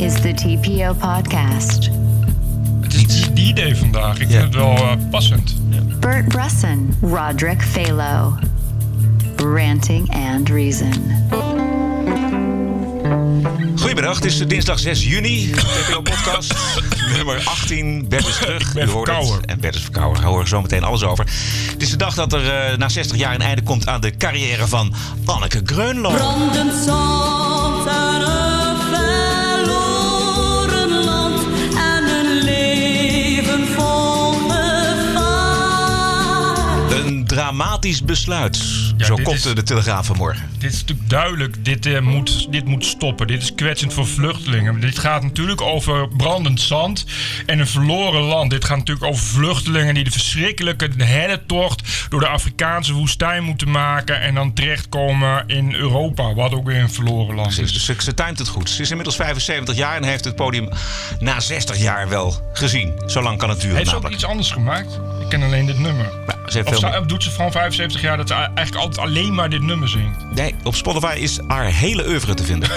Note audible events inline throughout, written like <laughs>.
is the TPO podcast. Het is die die day vandaag. Ik vind het wel eh, passend. Bert Bresson, Roderick Phalo. Ranting and Reason. Goedemiddag, het is dinsdag 6 juni. TPO-podcast <laughs> nummer 18. Bert is terug. U hoort het. En Bert is verkouden. Daar horen we zo meteen alles over. Het is de dag dat er eh, na 60 jaar een einde komt aan de carrière van Anneke Greunlo. Brandend dramatisch besluit. Ja, zo komt is- de Telegraaf vanmorgen. Dit is natuurlijk duidelijk. Dit, eh, moet, dit moet stoppen. Dit is kwetsend voor vluchtelingen. Dit gaat natuurlijk over brandend zand en een verloren land. Dit gaat natuurlijk over vluchtelingen die de verschrikkelijke hennetocht door de Afrikaanse woestijn moeten maken. En dan terechtkomen in Europa, wat ook weer een verloren land Precies, is. dus ze, timed het goed. Ze is inmiddels 75 jaar en heeft het podium na 60 jaar wel gezien. Zo lang kan het duren Heeft ze ook iets anders gemaakt? Ik ken alleen dit nummer. Ze heeft Of veel- sta- doet ze van 75 jaar dat ze eigenlijk altijd alleen maar dit nummer zingt? Nee, op Spotify is haar hele oeuvre te vinden.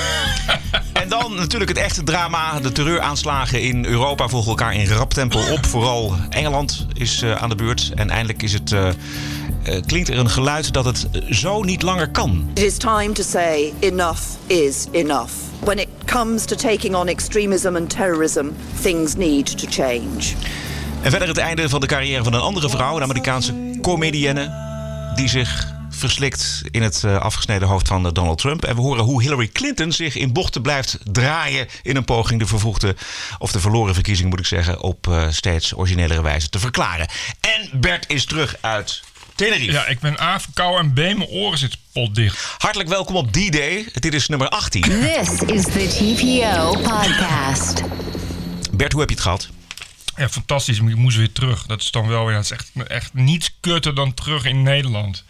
<laughs> en dan natuurlijk het echte drama. De terreuraanslagen in Europa volgen elkaar in rap tempo op. Vooral Engeland is eh, aan de beurt. En eindelijk is het, eh, eh, klinkt er een geluid dat het zo niet langer kan. It is time to say enough is enough. When it comes to taking on extremism and terrorism, things need to change. En verder het einde van de carrière van een andere vrouw. Een Amerikaanse comedienne. Die zich verslikt in het eh, afgesneden hoofd van eh, Donald Trump. En we horen hoe Hillary Clinton zich in bochten blijft draaien. in een poging de vervroegde, of de verloren verkiezing moet ik zeggen. op eh, steeds originelere wijze te verklaren. En Bert is terug uit Tenerife. Ja, ik ben A verkouden en B, mijn oren zitten potdicht. Hartelijk welkom op D-Day. Dit is nummer 18. This is the TPO podcast. Bert, hoe heb je het gehad? Ja, fantastisch. Ik moest weer terug. Dat is dan wel weer. Het is echt, echt niets kutter dan terug in Nederland.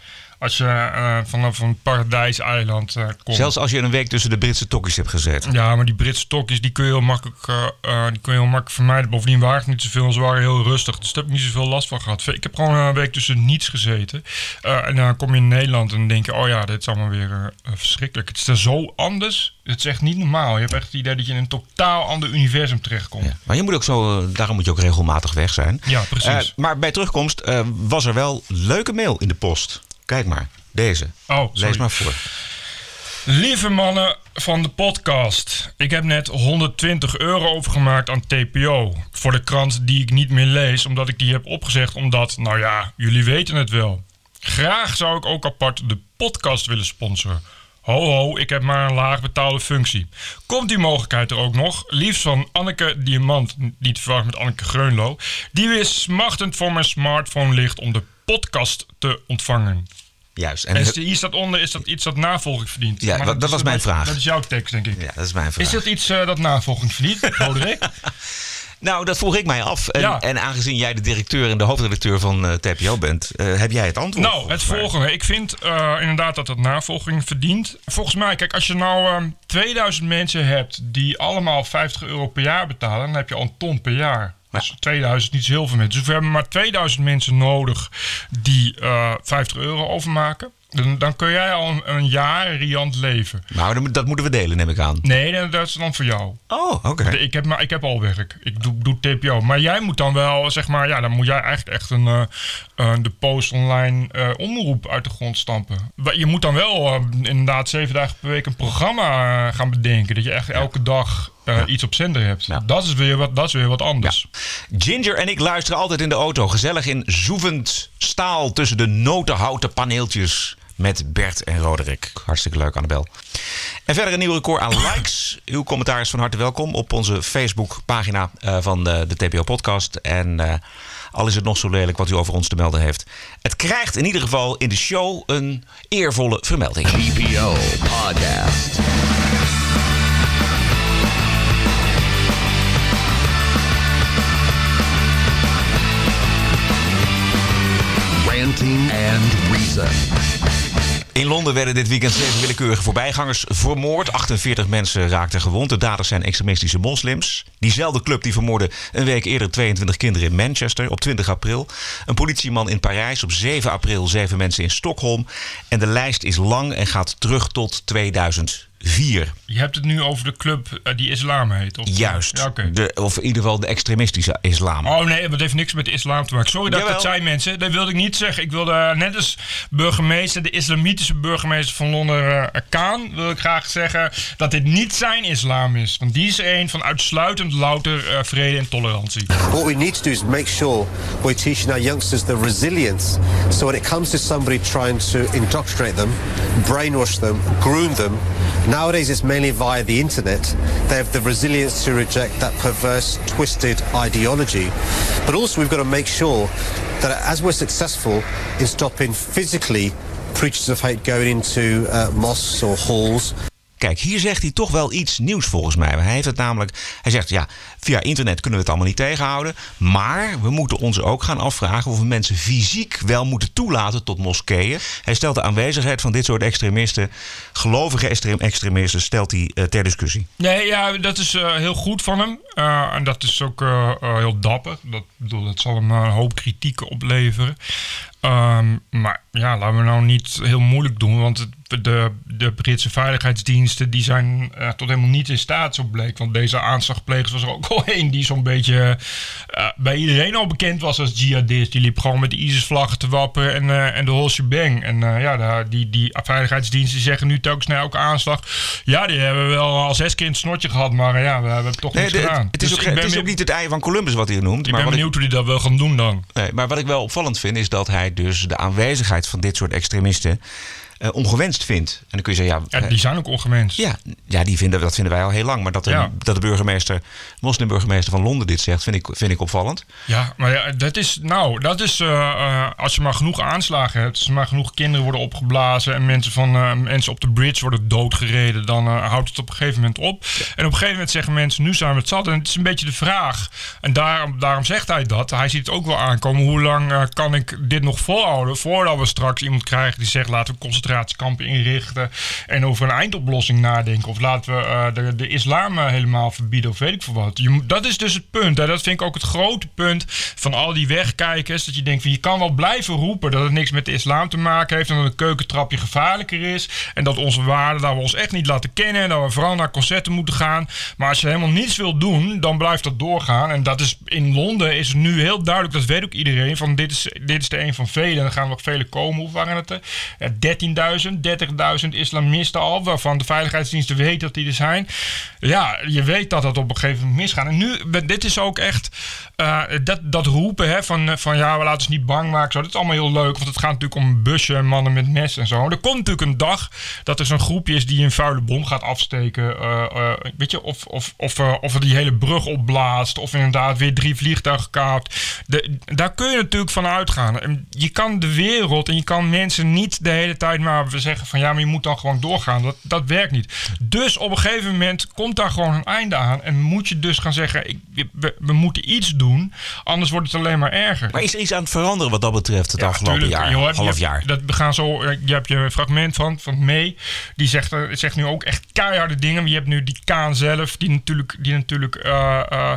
Als je eh, vanaf een paradijseiland eh komt. Zelfs als je een week tussen de Britse tokkies hebt gezeten. Ja, maar die Britse tokkies die kun je heel makkelijk, eh, die kun je heel makkelijk vermijden. Bovendien waren het niet zoveel, ze waren heel rustig. Dus daar heb ik niet zoveel last van gehad. Ik heb gewoon een week tussen niets gezeten. En dan kom je in Nederland en denk je, oh ja, dit is allemaal weer verschrikkelijk. Het is er zo anders. Het is echt niet normaal. Je hebt echt het idee dat je in een totaal ander universum terechtkomt. Ja. Maar je moet ook zo, daarom moet je ook regelmatig weg zijn. Ja, precies. Maar bij terugkomst was er wel leuke mail in de post. Kijk maar, deze. Oh, sorry. Lees maar voor. Lieve mannen van de podcast. Ik heb net 120 euro overgemaakt aan TPO. Voor de krant die ik niet meer lees, omdat ik die heb opgezegd. Omdat, nou ja, jullie weten het wel. Graag zou ik ook apart de podcast willen sponsoren. Ho ho, ik heb maar een laag betaalde functie. Komt die mogelijkheid er ook nog? Liefst van Anneke Diamant, niet te verwarren met Anneke Greunlo. Die weer smachtend voor mijn smartphone ligt om de podcast te ontvangen. Juist. En hier staat onder, is dat iets dat navolging verdient? Ja, dat- dat was mijn dat- vraag. Dat is jouw tekst, denk ik. ja, dat is mijn vraag. Is dat iets eh, dat navolging verdient, <laughs> Roderick? Nou, dat vroeg ik mij af. En, Ja. en aangezien jij de directeur en de hoofdredacteur van eh, TPO bent, eh, heb jij het antwoord? nou, het volgende. Ik vind inderdaad dat het navolging verdient. Volgens mij, kijk, als je nou eh, 2000 mensen hebt die allemaal 50 euro per jaar betalen, dan heb je al een ton per jaar. Dus 2000 is niet zo heel veel mensen. Dus we hebben maar 2000 mensen nodig die eh 50 euro overmaken. Dan, dan kun jij al een, een jaar riant leven. Nou, dat, moeten we delen, neem ik aan. Nee, dat is dan voor jou. Oh, oké. Ik heb, maar, ik heb al werk. Ik doe, doe TPO. Maar jij moet dan wel, zeg maar, ja, dan moet jij eigenlijk echt een, eh, de post-online eh, omroep uit de grond stampen. Je moet dan wel eh, inderdaad zeven dagen per week een programma gaan bedenken. Dat je echt elke dag iets op zender hebt. Ja. Dat, is weer wat, dat is weer wat anders. Ginger en ik luisteren altijd in de auto. Gezellig in zoevend staal tussen de notenhouten paneeltjes. Met Bert en Roderick. Hartstikke leuk, Annabel. En verder een nieuw record aan <coughs> likes. Uw commentaar is van harte welkom op onze Facebookpagina van de, de TPO-podcast. En eh, al is het nog zo lelijk wat u over ons te melden heeft. Het krijgt in ieder geval in de show een eervolle vermelding. TPO Podcast. Ranting and Reason. In Londen werden dit weekend zeven willekeurige voorbijgangers vermoord. 48 mensen raakten gewond. De daders zijn extremistische moslims. Diezelfde club die vermoordde een week eerder 22 kinderen in Manchester op 20 april. Een politieman in Parijs op 7 april zeven mensen in Stockholm. En de lijst is lang en gaat terug tot 2004. Vier. Je hebt het nu over de club eh, die islam heet. Of? Juist. Ja, de, of in ieder geval de extremistische islam. Oh nee, maar het heeft niks met islam te maken. Sorry dat ik dat zei, mensen. Dat wilde ik niet zeggen. Ik wilde net als burgemeester, de islamitische burgemeester van Londen, eh, Kaan, wil ik graag zeggen dat dit niet zijn islam is. Want die is een van uitsluitend louter eh, vrede en tolerantie. What we need to do is make sure we're teaching our youngsters the resilience. So when it comes to somebody trying to indoctrinate them, brainwash them, groom them, nowadays it's mainly via the internet. They have the resilience to reject that perverse, twisted ideology. But also we've got to make sure that as we're successful in stopping physically preachers of hate going into uh, mosques or halls, Kijk, hier zegt hij toch wel iets nieuws volgens mij. Hij heeft het namelijk. Hij zegt ja, via internet kunnen we het allemaal niet tegenhouden. Maar we moeten ons ook gaan afvragen of we mensen fysiek wel moeten toelaten tot moskeeën. Hij stelt de aanwezigheid van dit soort extremisten, gelovige extrem- extremisten, stelt hij eh, ter discussie. Nee, ja, dat is eh, heel goed van hem. Eh, en dat is ook heel dapper. Dat, bedoel, dat zal hem een hoop kritiek opleveren. Ehm, maar ja, laten we nou niet heel moeilijk doen. Want het- de, de Britse veiligheidsdiensten die zijn eh, tot helemaal niet in staat, zo bleek. Want deze aanslagplegers was er ook <laughs> al één die zo'n beetje eh, bij iedereen al bekend was als jihadist. Die liep gewoon met de ISIS-vlaggen te wapperen en, eh, en de whole shebang. En ja, de- die, die veiligheidsdiensten zeggen nu telkens na elke aanslag... Ja, die hebben we wel al zes keer in het snotje gehad, maar ja, we hebben toch Nee, niks de- gedaan. het is, Dus ook, het is ook niet het ei van Columbus wat hij noemt. Ik maar ben wat ik- benieuwd hoe die dat wel gaan doen dan. Nee, maar wat ik wel opvallend vind is dat hij dus de aanwezigheid van dit soort extremisten eh, ongewenst vindt. En dan kun je zeggen, ja, Ja, eh, die zijn ook ongewenst. ja, ja die vinden, dat vinden wij al heel lang. Maar dat de, Ja. dat de burgemeester, moslimburgemeester van Londen dit zegt, vind ik, vind ik opvallend. Ja, maar ja, dat is, nou, dat is eh, als je maar genoeg aanslagen hebt, als er maar genoeg kinderen worden opgeblazen en mensen, van, mensen op de bridge worden doodgereden, dan houdt het op een gegeven moment op. En op een gegeven moment zeggen mensen, nu zijn we het zat. En het is een beetje de vraag. En daarom, daarom zegt hij dat. Hij ziet het ook wel aankomen. Hoe lang kan ik dit nog volhouden voordat we straks iemand krijgen die zegt, laten we concentratiekampen inrichten en over een eindoplossing nadenken. Of laten we eh, de, de islam eh, helemaal verbieden of weet ik veel wat. Je, dat is dus het punt. Hè. Dat vind ik ook het grote punt van al die wegkijkers. Dat je denkt van je kan wel blijven roepen dat het niks met de islam te maken heeft. En dat een keukentrapje gevaarlijker is. En dat onze waarden, dat we ons echt niet laten kennen. En dat we vooral naar concerten moeten gaan. Maar als je helemaal niets wil doen, dan blijft dat doorgaan. En dat is in Londen is nu heel duidelijk, dat weet ook iedereen. Van dit is, dit is de een van velen. En er gaan nog vele komen. Hoe waren het er? Ja, 13.000, 30.000 islamisten al. Waarvan de veiligheidsdiensten weten dat die er zijn. Ja, je weet dat dat op een gegeven moment misgaat. En nu, dit is ook echt eh, dat, dat roepen hè, van, eh, van ja, we laten ons niet bang maken. Zo, dat is allemaal heel leuk, want het gaat natuurlijk om bussen en mannen met mes en zo. Er komt natuurlijk een dag dat er zo'n groepje is die een vuile bom gaat afsteken. eh, weet je, of, of, of, of er die hele brug opblaast. Of inderdaad weer drie vliegtuigen kaapt. De, daar kun je natuurlijk van uitgaan. Je kan de wereld en je kan mensen niet de hele tijd maar zeggen van ja, maar je moet dan gewoon doorgaan. Dat, dat werkt niet. Dus op een gegeven moment komt daar gewoon een einde aan. En moet je dus gaan zeggen, ik, we, we moeten iets doen. Anders wordt het alleen maar erger. Maar is er iets aan het veranderen wat dat betreft het Ja, afgelopen tuurlijk. jaar? Hoort- half jaar. Dat, we gaan zo, eh, je hebt je een fragment van, van May. Die zegt, eh, zegt nu ook echt keiharde dingen. Je hebt nu die Kaan zelf, die natuurlijk, die natuurlijk eh,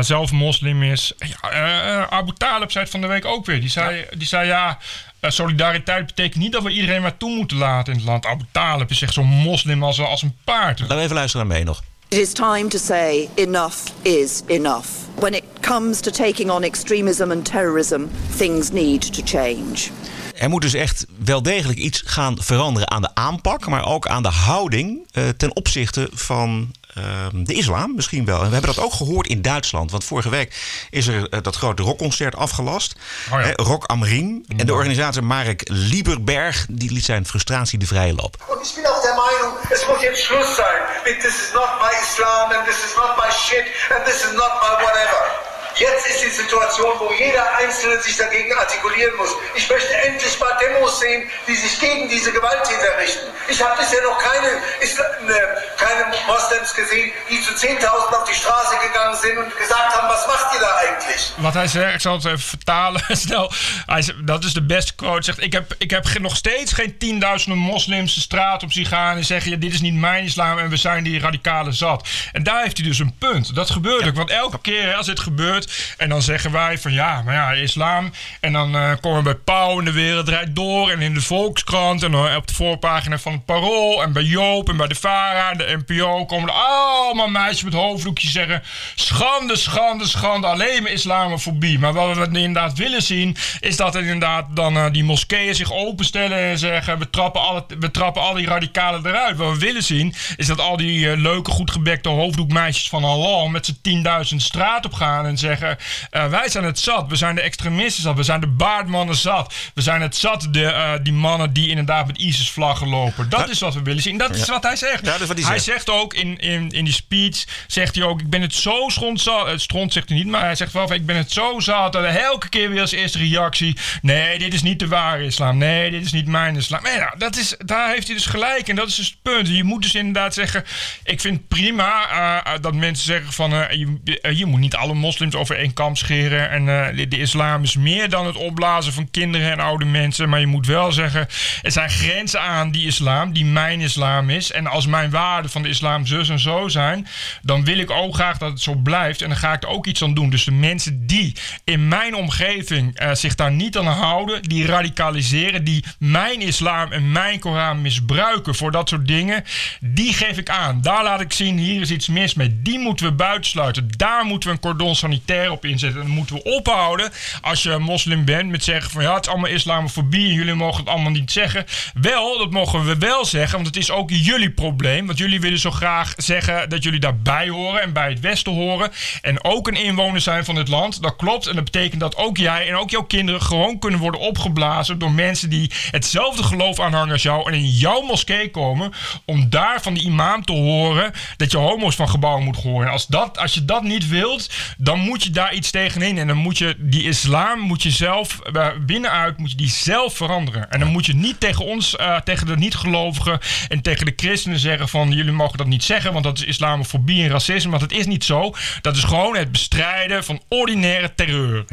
zelf moslim is. Ja, Abu Talib zei het van de week ook weer. Die zei die zei, ja, eh, solidariteit betekent niet dat we iedereen maar toe moeten laten in het land. Abu Talib is echt zo'n moslim als, als een paard. Laten we even luisteren naar mee nog. It is time to say enough is enough. When it comes to taking on extremism and terrorism, things need to change. Er moet dus echt wel degelijk iets gaan veranderen aan de aanpak, maar ook aan de houding eh, ten opzichte van ehm, de islam misschien wel. En we hebben dat ook gehoord in Duitsland, want vorige week is er eh, dat grote rockconcert afgelast. Oh ja. Rock am Ring. En de organisator Marek Lieberberg die liet zijn frustratie de vrije loop. Auch der Meinung, es muss jetzt Schluss mit this is not my Islam and this is not my shit and this is not my whatever. Jetzt ist die Situation, wo jeder Einzelne sich dagegen artikulieren muss. Ich möchte endlich mal Demos sehen, die sich gegen diese Gewalttäter richten. Ich habe bisher noch keine, Isla- ne, keine Moslems gesehen, die zu Zehntausenden auf die Straße gegangen sind und gesagt haben, was macht ihr da eigentlich? Wat hij zegt, ik zal het even vertalen <laughs> snel. Hij zegt, dat is de beste quote. Hij zegt, ik heb, ik heb nog steeds geen tienduizenden moslims de straat op zien gaan en zeggen, ja, dit is niet mijn islam en we zijn die radicale zat. En daar heeft hij dus een punt. Dat gebeurt ook. Want elke keer als dit gebeurt en dan zeggen wij van ja, maar ja, islam. En dan eh, komen we bij Pauw en de wereld draait door en in de Volkskrant en dan op de voorpagina van het Parool en bij Joop en bij de VARA en de NPO komen er allemaal meisjes met hoofddoekjes zeggen schande, schande, schande, alleen maar islamofobie. Maar wat we inderdaad willen zien is dat er inderdaad dan eh, die moskeeën zich openstellen en zeggen we trappen, alle, we trappen al die radicalen eruit. Wat we willen zien is dat al die eh, leuke, goed gebekte hoofddoekmeisjes van Allah met z'n 10.000 straat op gaan en zeggen eh, wij zijn het zat, we zijn de extremisten zat, we zijn de baardmannen zat, we zijn het zat, de, eh, die mannen die inderdaad met ISIS-vlaggen lopen. Dat is wat we willen zien. Dat is wat hij zegt. Ja, dat is wat hij hij zegt. ook in, in, in die speech, zegt hij ook, ik ben het zo schondzat, het stront zegt hij niet, maar hij zegt wel van, ik ben het zo zat, dat elke keer weer als eerste reactie, nee, dit is niet de ware islam, nee, dit is niet mijn islam. Ja, dat is, daar heeft hij dus gelijk en dat is dus het punt. Je moet dus inderdaad zeggen, ik vind prima eh, eh, dat mensen zeggen van, eh, je, eh, je moet niet alle moslims over één kam scheren en eh, de, islam is meer dan het opblazen van kinderen en oude mensen, maar je moet wel zeggen, er zijn grenzen aan die islam, die mijn islam is. En als mijn waarden van de islam zus en zo zijn, dan wil ik ook graag dat het zo blijft. En dan ga ik er ook iets aan doen. Dus de mensen die in mijn omgeving eh, zich daar niet aan houden, die radicaliseren, die mijn islam en mijn Koran misbruiken voor dat soort dingen, die geef ik aan. Daar laat ik zien, hier is iets mis mee. Die moeten we buitensluiten. Daar moeten we een cordon sanitair op inzetten. En dan moeten we ophouden, als je moslim bent, met zeggen van ja, het is allemaal islamofobie en jullie mogen het allemaal niet zeggen. Wel, dat mogen we wel zeggen, want het is ook jullie probleem. Want jullie willen zo graag zeggen dat jullie daarbij horen en bij het Westen horen. En ook een inwoner zijn van het land. Dat klopt. En dat betekent dat ook jij en ook jouw kinderen gewoon kunnen worden opgeblazen door mensen die hetzelfde geloof aanhangen als jou. En in jouw moskee komen om daar van die imam te horen dat je homo's van gebouwen moet gooien. En als, dat, als je dat niet wilt, dan moet je daar iets tegenin. En dan moet je die islam, moet je zelf eh, binnenuit, moet je die zelf veranderen. En dan moet je niet tegen ons, eh, tegen de niet-gelovigen en tegen de christenen zeggen van jullie mogen dat niet zeggen, want dat is islamofobie en racisme. Want het is niet zo. Dat is gewoon het bestrijden van ordinaire terreur.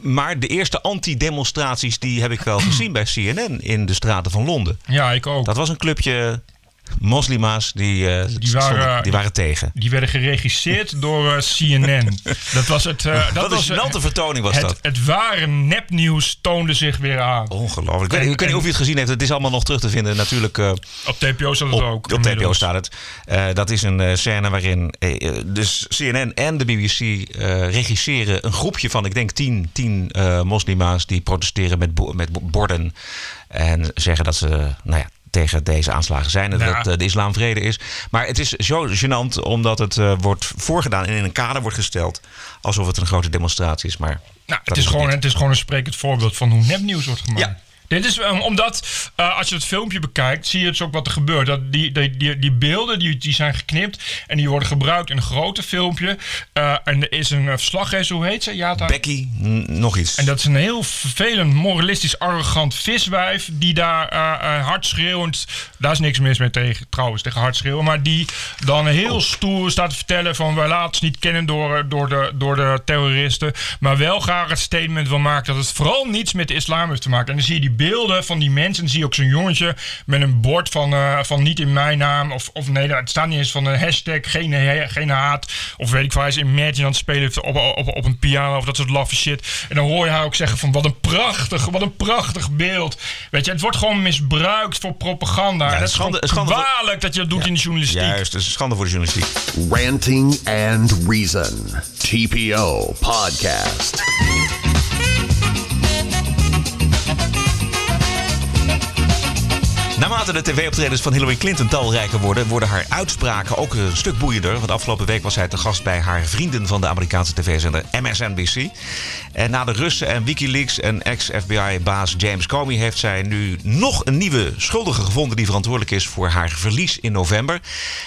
Maar de eerste anti-demonstraties die heb ik wel <clears throat> gezien bij CNN in de straten van Londen. Ja, ik ook. Dat was een clubje moslima's die, eh, Die waren- stonden- die waren tegen. Die werden geregisseerd door eh, CNN. Dat was het. eh, dat een was gênante vertoning was het, dat. Het ware nepnieuws toonde zich weer aan. Ongelooflijk. Ik weet, En- ik weet niet of je het gezien heeft. Het is allemaal nog terug te vinden natuurlijk Op TPO staat het op, ook. op TPO staat het. Dat is een scène waarin dus CNN en de BBC regisseren een groepje van, ik denk, tien, tien moslima's die protesteren met, bo- met bo- borden. En zeggen dat ze, nou ja, tegen deze aanslagen zijn en Ja. dat eh, de islam vrede is. Maar het is zo gênant omdat het eh, wordt voorgedaan en in een kader wordt gesteld alsof het een grote demonstratie is. Maar Nou, het, is gewoon, het is gewoon een sprekend voorbeeld van hoe nepnieuws wordt gemaakt. Ja. Dit is um, omdat, eh, als je het filmpje bekijkt, zie je dus ook wat er gebeurt. Dat die, die, die, die beelden die, die zijn geknipt en die worden gebruikt in een grote filmpje. Eh, en er is een uh, verslaggever, hoe heet ze? Ja, daar- Becky, nog iets. En dat is een heel vervelend, moralistisch, arrogant viswijf. Die daar eh eh, hard schreeuwend. Daar is niks mis mee tegen, trouwens, tegen hard schreeuwen. Maar die dan heel stoer staat te vertellen: van wij laten ons niet kennen door, eh, door, de, door de terroristen. Maar wel graag het statement wil maken dat het vooral niets met de islam heeft te maken. En dan zie je die beelden van die mensen. Zie je ook zo'n jongetje met een bord van, eh, van niet in mijn naam. Of, of nee, het staat niet eens van een hashtag, geen, he- geen haat. Of weet ik veel, hij is Imagine aan het spelen op, op, op een piano of dat soort laffe shit. En dan hoor je haar ook zeggen van wat een prachtig, wat een prachtig beeld. Weet je, het wordt gewoon misbruikt voor propaganda. Ja, dat het is schande- gewoon het kwalijk dat je dat doet in de journalistiek. Juist, dat is schande voor de journalistiek. Ranting and Reason. TPO Podcast. Naarmate de tv-optredens van Hillary Clinton talrijker worden, worden haar uitspraken ook een stuk boeiender. Want afgelopen week was zij te gast bij haar vrienden van de Amerikaanse tv-zender MSNBC. En na de Russen en Wikileaks en ex-FBI-baas James Comey heeft zij nu nog een nieuwe schuldige gevonden die verantwoordelijk is voor haar verlies in november.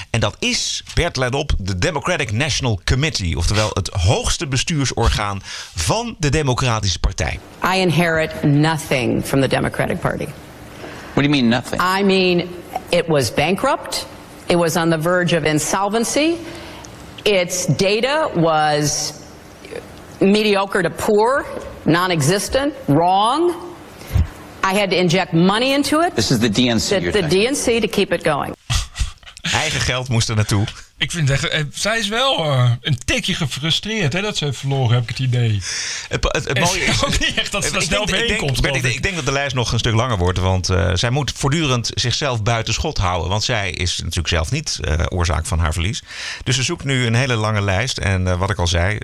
En dat is, Bert let op, de Democratic National Committee. Oftewel het hoogste bestuursorgaan van de Democratische Partij. I inherit nothing from the Democratic Party. What do you mean nothing? I mean, it was bankrupt. It was on the verge of insolvency. Its data was mediocre to poor, non existent, wrong. I had to inject money into it. This is the DNC. The, you're the. DNC to keep it going. Eigen geld moest er naartoe. Ik vind echt, eh, zij is wel eh, een tikje gefrustreerd hè, dat ze heeft verloren, heb ik het idee. Het, het, mooie <laughs> is... ook niet echt dat ze daar snel denk- komt, ik, denk- ik. ik denk dat de lijst nog een stuk langer wordt. Want eh, zij moet voortdurend zichzelf buiten schot houden. Want zij is natuurlijk zelf niet oorzaak van haar verlies. Dus ze zoekt nu een hele lange lijst. En wat ik al zei,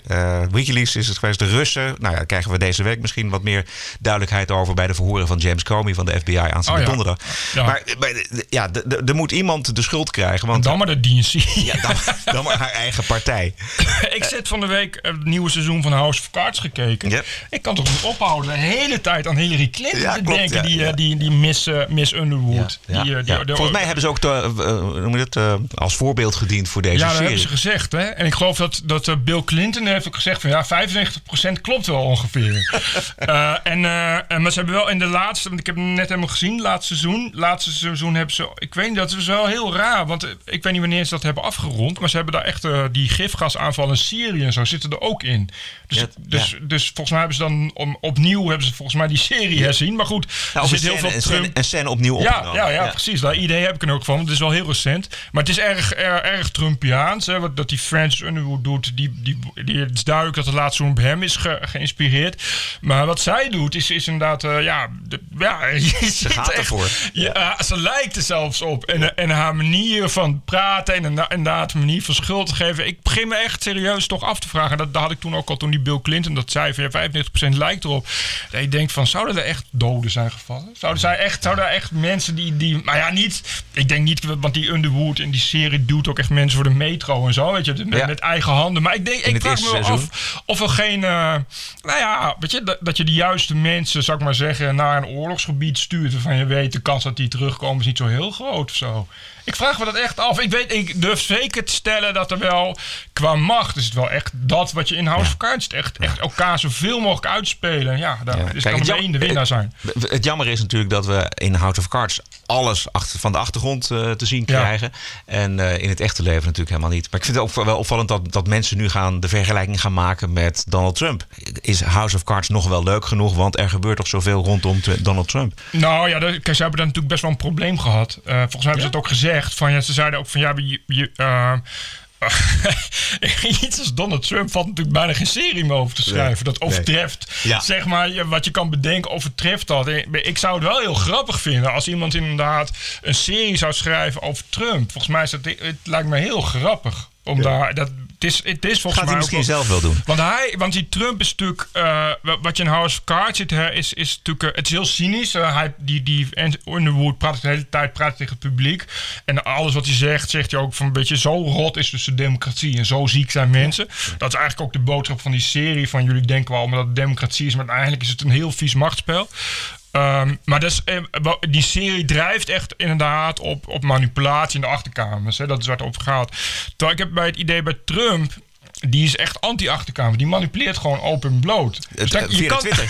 Wikileaks is het geweest. De Russen, nou ja, daar krijgen we deze week misschien wat meer duidelijkheid over... bij de verhoren van James Comey van de FBI aanstaande Oh ja. donderdag. Ja. Maar, maar ja, er moet iemand de schuld krijgen. Want Dan maar de DNC. ja, dan, dan maar haar eigen partij. <laughs> ik zit van de week het nieuwe seizoen van House of Cards gekeken. Ja. Ik kan toch niet ophouden de hele tijd aan Hillary Clinton Ja, te klopt, denken. ja, die, eh, ja. die, die Miss, eh, Miss Underwood. Ja, Die, eh, die- ja. de- Volgens mij hebben ze ook eh, het, eh, als voorbeeld gediend voor deze Ja, dat serie. hebben ze gezegd. Hè? En ik geloof dat, dat Bill Clinton heeft ook gezegd van ja, 95% klopt wel ongeveer. <laughs> Eh, en, eh, en- maar ze hebben wel in de laatste, want ik heb hem net helemaal gezien, laatste seizoen. Laatste seizoen hebben ze, ik weet niet, dat is wel heel raar. Want ik weet niet wanneer ze dat hebben afgerond. Maar ze hebben daar echt eh, die gifgasaanval in Syrië en zo zitten er ook in. Dus, Ja, dus, ja. dus volgens mij hebben ze dan om, opnieuw hebben ze volgens mij die serie herzien. Maar goed, Nou, er zit heel scène, veel Trump. een scène opnieuw Ja, opgenomen. ja, ja, precies. Dat idee heb ik er ook van. Het is wel heel recent. Maar het is erg, erg, erg Trumpiaans. Hè, wat dat die Francis Underwood doet. Die, die, die, het is duidelijk dat het laatste op hem is ge- geïnspireerd. Maar wat zij doet, is, is inderdaad... eh, ja, de- ja, <laughs> je ziet gaat echt- ervoor. Ja, ze lijkt er zelfs op. En, en haar manier van praten en inderdaad manier van schuld te geven. Ik begin me echt serieus toch af te vragen. Dat, dat had ik toen ook al toen die Bill Clinton dat zei. Van, ja, 95% lijkt erop. Dat je denkt van, zouden er echt doden zijn gevallen? Zouden, zij echt, zouden er echt mensen die, die... Maar ja, niet... Ik denk niet, want die Underwood in die serie doet ook echt mensen voor de metro en zo. Weet je, met, Ja. met eigen handen. Maar ik denk, ik vraag me wel af of er geen... eh, nou ja, weet je, dat, dat je de juiste mensen, zou ik maar zeggen, naar een oorlogsgebied stuurt. Waarvan je weet, de kans dat die terugkomen is niet zo heel groot of zo. Ik vraag me dat echt af. Ik weet, ik durf zeker te stellen dat er wel qua macht is het wel echt dat wat je in House of Cards. Echt, echt elkaar zoveel mogelijk uitspelen. Ja, daar is kan maar één de winnaar zijn. Het, het jammer is natuurlijk dat we in House of Cards alles achter, van de achtergrond eh, te zien Ja. krijgen. En eh, in het echte leven natuurlijk helemaal niet. Maar ik vind het ook wel opvallend dat, dat mensen nu gaan de vergelijking gaan maken met Donald Trump. Is House of Cards nog wel leuk genoeg? Want er gebeurt toch zoveel rondom Donald Trump. Nou ja, de- kijk, ze hebben daar natuurlijk best wel een probleem gehad. Eh, volgens mij hebben ze het ook gezegd. Van, ja, ze zeiden ook van ja, je, je, <laughs> iets als Donald Trump valt natuurlijk bijna geen serie meer over te schrijven. Dat overtreft, Ja. zeg maar, wat je kan bedenken, overtreft dat. Ik zou het wel heel grappig vinden als iemand inderdaad een serie zou schrijven over Trump. Volgens mij is het, het lijkt me heel grappig. Om daar, dat, het, is, het is volgens Gaat hij mij ook misschien zelf wel doen. want, hij, want die Trump is natuurlijk. eh, wa- wat je in House of Cards ziet, hè, is, is natuurlijk. eh, het is heel cynisch. Eh, hij, die, die Underwood praat de hele tijd praat tegen het publiek. En alles wat hij zegt, zegt hij ook van een beetje. Zo rot is dus de democratie. En zo ziek zijn mensen. Dat is eigenlijk ook de boodschap van die serie. Van jullie denken wel omdat het democratie is. Maar uiteindelijk is het een heel vies machtsspel. Ehm, maar dus, die serie drijft echt inderdaad op, op manipulatie in de achterkamers. Hè? Dat is waar het over gaat. Terwijl ik heb bij het idee bij Trump. Die is echt anti-achterkamer. Die manipuleert gewoon open en bloot. Dus dat- eh, via Twitter.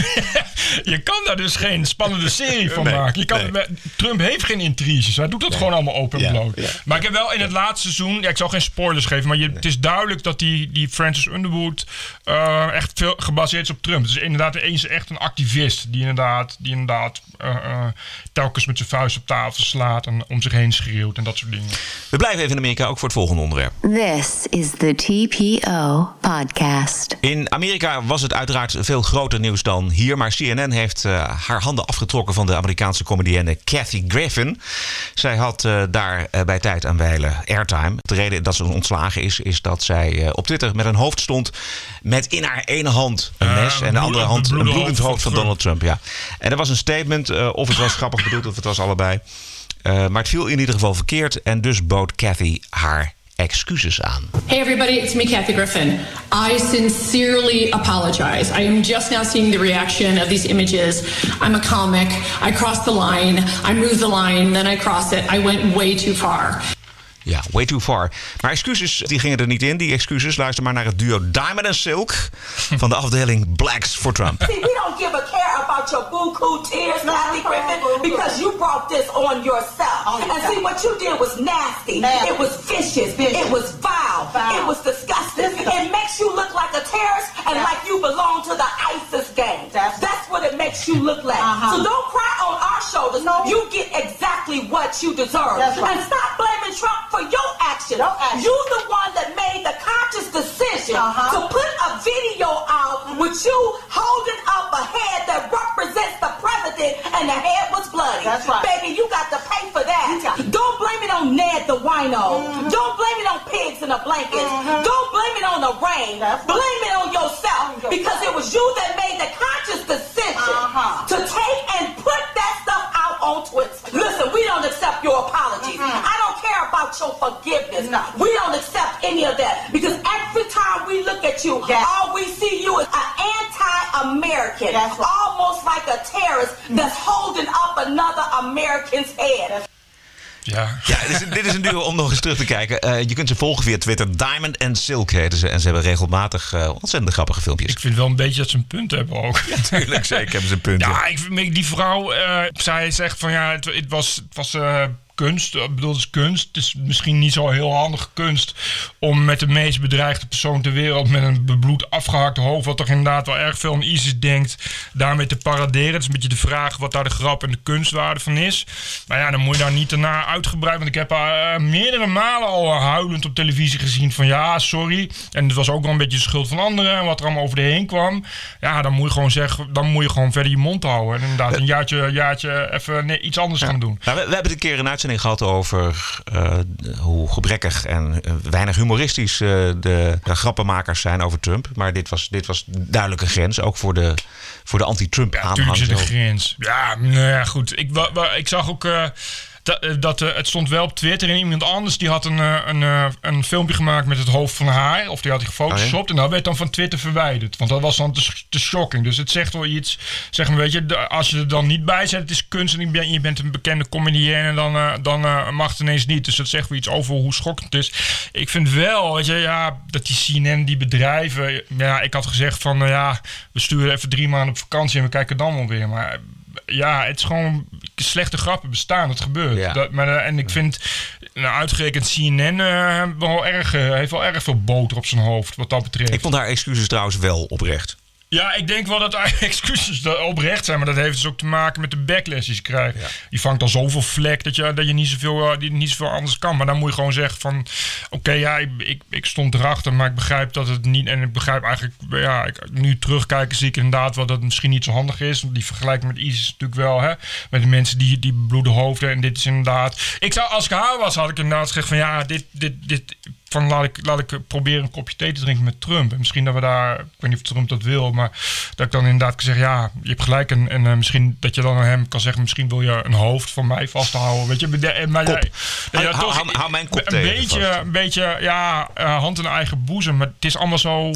<laughs> je kan daar dus geen spannende serie van Nee, maken. Je kan, nee. Trump heeft geen intriges. Hij doet dat gewoon allemaal open en Ja, bloot. ja. Maar ik heb wel in het laatste seizoen... Ja, ik zal geen spoilers geven, maar je, het is duidelijk dat die, die Francis Underwood... eh, echt veel gebaseerd is op Trump. Het is inderdaad eens echt een activist... die inderdaad, die inderdaad eh, eh, telkens met zijn vuist op tafel slaat... en om zich heen schreeuwt en dat soort dingen. We blijven even in Amerika, ook voor het volgende onderwerp. This is the TPO podcast. In Amerika was het uiteraard veel groter nieuws dan hier. Maar CNN heeft eh, haar handen afgetrokken van de Amerikaanse comedienne Kathy Griffin. Zij had eh, daar eh, bij tijd aan wijlen airtime. De reden dat ze ontslagen is, is dat zij eh, op Twitter met een hoofd stond. Met in haar ene hand een mes en de andere hand een bloedend hoofd van Donald Trump. Ja. En er was een statement, of het was grappig bedoeld of het was allebei. Eh, maar het viel in ieder geval verkeerd. En dus bood Kathy haar excuses aan. Hey everybody, it's me, Kathy Griffin. I sincerely apologize. I am just now seeing the reaction of these images. I'm a comic. I crossed the line. I moved the line, then I crossed it. I went way too far. Ja, way too far. Maar excuses, die gingen er niet in. Die excuses, luister maar naar het duo Diamond and Silk <laughs> van de afdeling Blacks for Trump. See, we don't give a care about your buku tears, Kathy Griffin, because you brought this on yourself. and see, what you did was nasty. It was vicious. It was vile. It was disgusting. It makes you look like a terrorist and like you belong to the ISIS gang. That's, what it makes you look like. So don't cry on our shoulders. You get exactly what you deserve. And stop blaming Trump for your action. You the one that made the conscious decision uh-huh. to put a video out mm-hmm. with you holding up a head that represents the president and the head was bloody. That's right. Baby, you got to pay for that. Don't blame it on Ned the wino. Mm-hmm. Don't blame it on pigs in a blanket. Mm-hmm. Don't blame it on the rain. Blame it on yourself because it was you that made the conscious decision uh-huh. to take about your forgiveness. We don't accept any of that because every time we look at you, all we see you is an anti-American, almost like a terrorist that's holding up another American's head. Ja. Ja, dit is, dit is een duo om nog eens terug te kijken. Eh, je kunt ze volgen via Twitter. Diamond and Silk heten ze. En ze hebben regelmatig eh, ontzettend grappige filmpjes. Ik vind wel een beetje dat ze een punt hebben ook. Ja, tuurlijk. Zeker hebben ze een punt. Ja, ik vind die vrouw, eh, zij zegt van ja, het, het was, het was eh, kunst. Ik bedoel, het is kunst. Het is misschien niet zo heel handige kunst om met de meest bedreigde persoon ter wereld met een bebloed afgehakte hoofd, wat toch inderdaad wel erg veel aan ISIS denkt, daarmee te paraderen. Het is een beetje de vraag wat daar de grap en de kunstwaarde van is. Maar ja, dan moet je daar niet daarna uitgebreid, want ik heb haar eh, meerdere malen al huilend op televisie gezien van ja, sorry. En het was ook wel een beetje de schuld van anderen en wat er allemaal over de heen kwam. Ja, dan moet je gewoon zeggen, dan moet je gewoon verder je mond houden. En inderdaad, een jaartje, jaartje even nee, iets anders gaan doen. Nou, we, we hebben een keer een uitzending gehad over eh, hoe gebrekkig en eh, weinig humoristisch eh, de, de grappenmakers zijn over Trump. Maar dit was, dit was duidelijk een grens, ook voor de, voor de anti-Trump Tuurlijk zit aanhang. een grens. Ja, nou ja, goed. Ik, wa- wa- ik zag ook dat, eh, dat eh, het stond wel op Twitter en iemand anders die had een, eh, een, een filmpje gemaakt met het hoofd van haar. Of die had hij gefotoshopt. En dat werd dan van Twitter verwijderd. Want dat was dan te, te shocking. Dus het zegt wel iets. Zeg maar, weet je, als je er dan niet bij zet, het is kunst en je bent, je bent een bekende comedienne, en dan, dan mag het ineens niet. Dus dat zegt wel iets over hoe schokkend het is. Ik vind wel, weet je, ja, dat die CNN, die bedrijven. Ja, ik had gezegd van, ja, we sturen even drie maanden op vakantie en we kijken dan wel weer. Maar ja, het is gewoon slechte grappen bestaan. Het gebeurt. Dat, maar, eh, en ik vind, nou, uitgerekend CNN eh, wel erg, eh, heeft wel erg veel boter op zijn hoofd wat dat betreft. Ik vond haar excuses trouwens wel oprecht. Ja, ik denk wel dat <laughs> excuses oprecht zijn. Maar dat heeft dus ook te maken met de backlash die ze krijgt. Je vangt al zoveel vlek dat je, dat je niet, zoveel, eh, die niet zoveel anders kan. Maar dan moet je gewoon zeggen van... Oké, ja, ik, ik, ik stond erachter, maar ik begrijp dat het niet... En ik begrijp eigenlijk... Ja, ik, nu terugkijken zie ik inderdaad wel dat het misschien niet zo handig is. Want die vergelijking met ISIS is natuurlijk wel... Hè, met de mensen die, die bloede hoofden. En dit is inderdaad... Ik zou, als ik haar was, had ik inderdaad gezegd van... Ja, dit... dit, dit van laat ik, laat ik proberen een kopje thee te drinken met Trump. En misschien dat we daar, ik weet niet of Trump dat wil, maar dat ik dan inderdaad kan zeggen, ja, je hebt gelijk. En, en eh, misschien dat je dan aan hem kan zeggen, misschien wil je een hoofd van mij vasthouden. Weet je, maar, jij- je Hou- toch hou- mijn kop een beetje, vast. een beetje, ja, eh, hand in eigen boezem. Maar het is allemaal zo.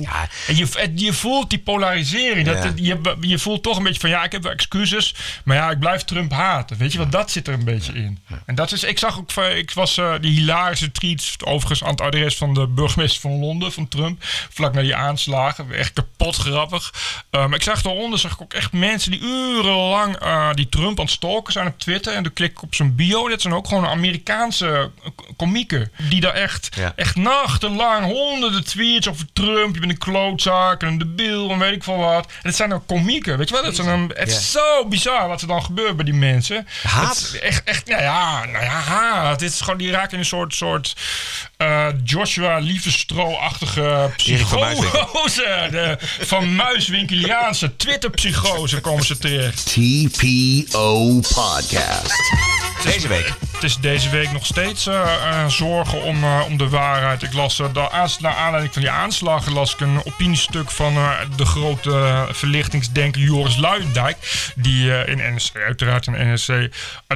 En je, je voelt die polarisering. Dat, Ja. je, je voelt toch een beetje van, ja, ik heb wel excuses, maar ja, ik blijf Trump haten. Weet je, want dat zit er een beetje in. En dat is, ik zag ook, ik was eh, die hilarische tweets, overigens aan het van de burgemeester van Londen, van Trump, vlak na die aanslagen. Echt kapot grappig. Eh, maar ik zag daaronder, zag ik ook echt mensen die urenlang eh, die Trump aan het stalken zijn op Twitter. En dan klik ik op zijn bio. Dat zijn ook gewoon Amerikaanse eh, komieken. Die daar echt, echt nachtenlang honderden tweets over Trump. Je bent een klootzak en een debiel en weet ik veel wat. En het zijn dan komieken, weet je wel? Het, zijn dan, het is zo bizar wat er dan gebeurt bij die mensen. Haat? Het echt, echt, nou ja, nou ja, haat. Dit is gewoon, die raken in een soort, soort eh, Joshua Muiswinkel. psychose. <laughs> De, van Muiswinkeliaanse Twitter-psychose komen ze terecht. TPO Podcast. Deze week. Het is deze week nog steeds eh, eh, zorgen om, eh, om de waarheid. Ik las, de aans- naar aanleiding van die aanslagen, las ik een opiniestuk van eh, de grote verlichtingsdenker Joris Luijendijk. Die eh, in NSC, uiteraard in NSC,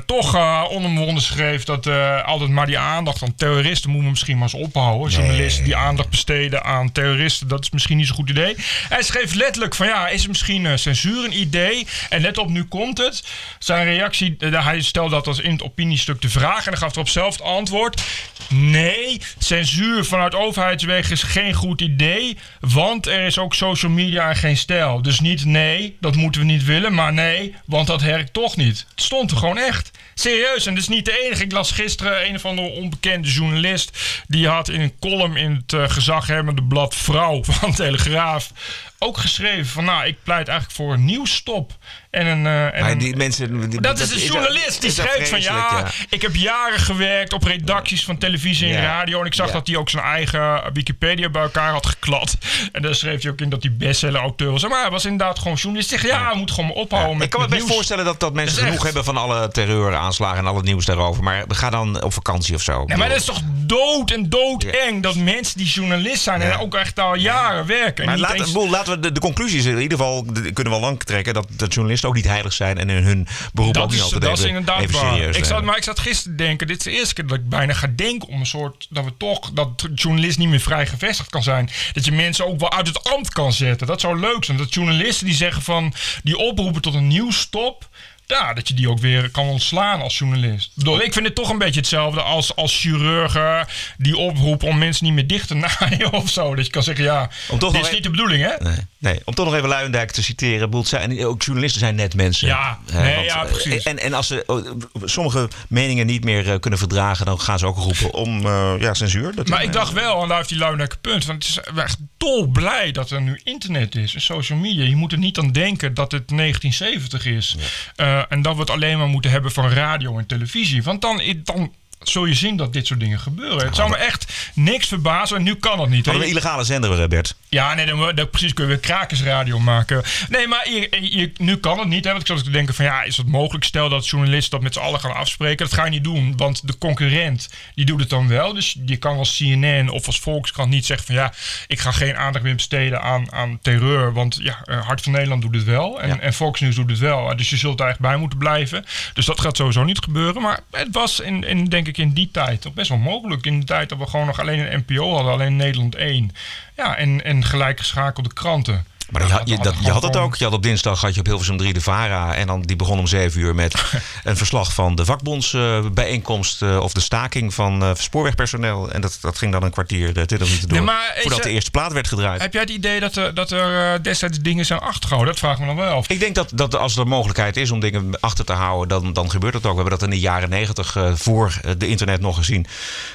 toch uh, onomwonden schreef dat eh, altijd maar die aandacht aan terroristen moeten we misschien maar eens ophouden. Journalisten die aandacht besteden aan terroristen, dat is misschien niet zo'n goed idee. Hij schreef letterlijk van ja, is misschien eh, censuur een idee? En let op, nu komt het. Zijn reactie, eh, hij stelde dat als in het opiniestuk te vraag en dan gaf erop zelf het antwoord. Nee, censuur vanuit overheidswegen is geen goed idee. Want er is ook social media en geen stijl. Dus niet nee, dat moeten we niet willen. Maar nee, want dat werkt toch niet. Het stond er gewoon echt. Serieus, en dat is niet de enige. Ik las gisteren een of andere onbekende journalist. Die had in een column in het uh, gezaghebbende blad Vrouw van Telegraaf ook geschreven van nou, ik pleit eigenlijk voor een nieuwsstop. En een, uh, en Maar een- die mensen... die- dat is een journalist die is dat schrijft van ja, ik heb jaren gewerkt op redacties van televisie en Ja. radio. En ik zag Ja. dat hij ook zijn eigen Wikipedia bij elkaar had geklad. En daar schreef hij ook in dat hij bestseller-auteur was. Maar hij was inderdaad gewoon journalist. Zegt ja, we moeten gewoon ophouden met Ik kan me best voorstellen dat, dat mensen Dat genoeg echt. hebben van alle terreuraanslagen en al het nieuws daarover. Maar we gaan dan op vakantie of zo. Nee, maar dat is toch dood en doodeng dat mensen die journalist zijn en ook echt al jaren werken. En Maar laat, eens- boel, laten we de, de conclusies in ieder geval de- kunnen we wel lang trekken dat, dat journalisten ook niet heilig zijn en in hun beroep ook dat niet is, altijd dat is even, inderdaad even serieus Ik zat, maar ik zat gisteren te denken, dit is de eerste keer dat ik bijna ga denken om een soort, dat we toch, dat journalist niet meer vrij gevestigd kan zijn. Dat je mensen ook wel uit het ambt kan zetten. Dat zou leuk zijn. Dat journalisten die zeggen van, die oproepen tot een nieuwsstop. Ja, dat je die ook weer kan ontslaan als journalist. Ik bedoel, ik vind het toch een beetje hetzelfde als, als chirurgen die oproepen om mensen niet meer dicht te <laughs> naaien of zo. Dat je kan zeggen, ja, dit is niet de bedoeling, hè? Nee, nee, om toch nog even Luijendijk te citeren. Het zijn, ook journalisten zijn net mensen. Ja, nee, ja, eh, precies. En, en als ze oh, sommige meningen niet meer eh, kunnen verdragen, dan gaan ze ook roepen om eh, ja, censuur. Dat Maar ik dacht wel, en daar heeft die Luijendijk een punt. Want het is echt dol blij dat er nu internet is en social media. Je moet er niet aan denken dat het 1970 is. En dat we het alleen maar moeten hebben van radio en televisie. Want dan, dan zul je zien dat dit soort dingen gebeuren. Het zou me echt niks verbazen. En nu kan dat niet. hè. Hadden we een illegale zender, Bert. Ja, nee, dan, dan precies kun je weer krakersradio maken. Nee, maar je, je- nu kan het niet. Hè, want ik zat te denken van ja, is het mogelijk? Stel dat journalisten dat met z'n allen gaan afspreken. Dat ga je niet doen, want de concurrent die doet het dan wel. Dus je kan als CNN of als Volkskrant niet zeggen van ja, ik ga geen aandacht meer besteden aan, aan terreur. Want ja, eh, Hart van Nederland doet het wel en, en Fox News doet het wel. Dus je zult er eigenlijk bij moeten blijven. Dus dat gaat sowieso niet gebeuren. Maar het was in, in denk ik in die tijd toch best wel mogelijk. In de tijd dat we gewoon nog alleen een NPO hadden, alleen Nederland 1. Ja, en, en gelijk geschakelde kranten. Maar je, had- je, dat, je had het ook. Je had op dinsdag had je op Hilversum 3 de VARA. En dan, die begon om 7 uur met <laughs> een verslag van de vakbondsbijeenkomst. eh, of de staking van eh, spoorwegpersoneel. En dat, dat ging dan een kwartier, 20 minuten door. Nee, voordat de eerste plaat werd gedraaid. Heb jij het idee dat er, dat er eh, destijds dingen zijn achtergehouden? Dat vraag ik me dan wel af. Ik denk dat, dat als er mogelijkheid is om dingen achter te houden, dan, dan gebeurt dat ook. We hebben dat in de jaren negentig eh, voor de internet nog gezien.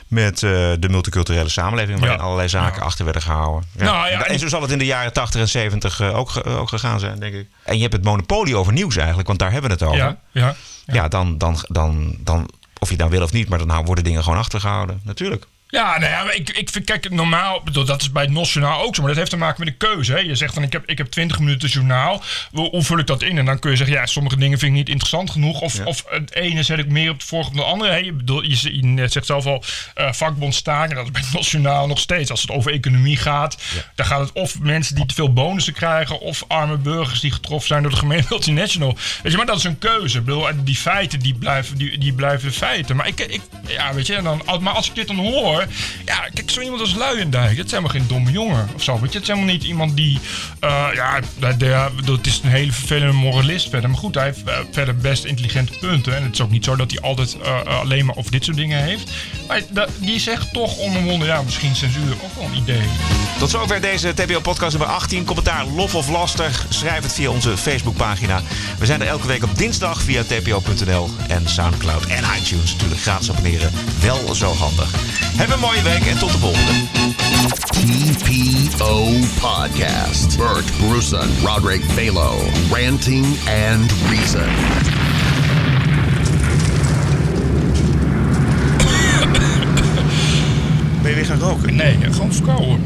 Met de multiculturele samenleving, waarin Ja. allerlei zaken achter werden gehouden. Ja. Nou en- zo zal het in de jaren 80 en 70 eh, ook, ook gegaan zijn, denk ik. En je hebt het monopolie over nieuws eigenlijk, want daar hebben we het over. Ja, ja. Ja, dan, dan, dan, dan, of je dan wil of niet, maar dan worden dingen gewoon achtergehouden. Natuurlijk. Ja, nou ja, ik, ik vind, kijk, normaal, bedoel, dat is bij het NOS-journaal ook zo, maar dat heeft te maken met de keuze. Hè. Je zegt van, ik heb, ik heb 20 minuten journaal, hoe, hoe vul ik dat in? En dan kun je zeggen, ja, sommige dingen vind ik niet interessant genoeg, of, of het ene zet ik meer op het voorgrond dan het andere. Hè. Je, bedoel, je, zegt zelf al, eh vakbondstaken, dat is bij het NOS-journaal nog steeds. Als het over economie gaat, dan gaat het of mensen die te veel bonussen krijgen, of arme burgers die getroffen zijn door de gemeente <laughs> multinational. Weet je, maar dat is een keuze. Ik bedoel, die feiten, die blijven, die, die blijven de feiten. Maar ik, ik ja, weet je, en dan, maar als ik dit dan hoor, ja, kijk, zo iemand als Luijendijk, dat is helemaal geen domme jongen of zo. Weet je, het is helemaal niet iemand die, eh, ja, het is een hele vervelende moralist verder. Maar goed, hij heeft eh, verder best intelligente punten. En het is ook niet zo dat hij altijd eh, alleen maar over dit soort dingen heeft. Maar dat, die zegt toch onbewonden, ja, misschien censuur ook wel een idee. Tot zover deze TPO-podcast nummer 18. Commentaar lof of lastig? Schrijf het via onze Facebookpagina. We zijn er elke week op dinsdag via tpo.nl en Soundcloud en iTunes. Natuurlijk gratis abonneren. Wel zo handig. Heb een mooie week en tot de volgende. TPO Podcast. Bert Bruson, Roderick Balo, Ranting and Reason. Ben je weer gaan roken? Nee, gewoon verkouden.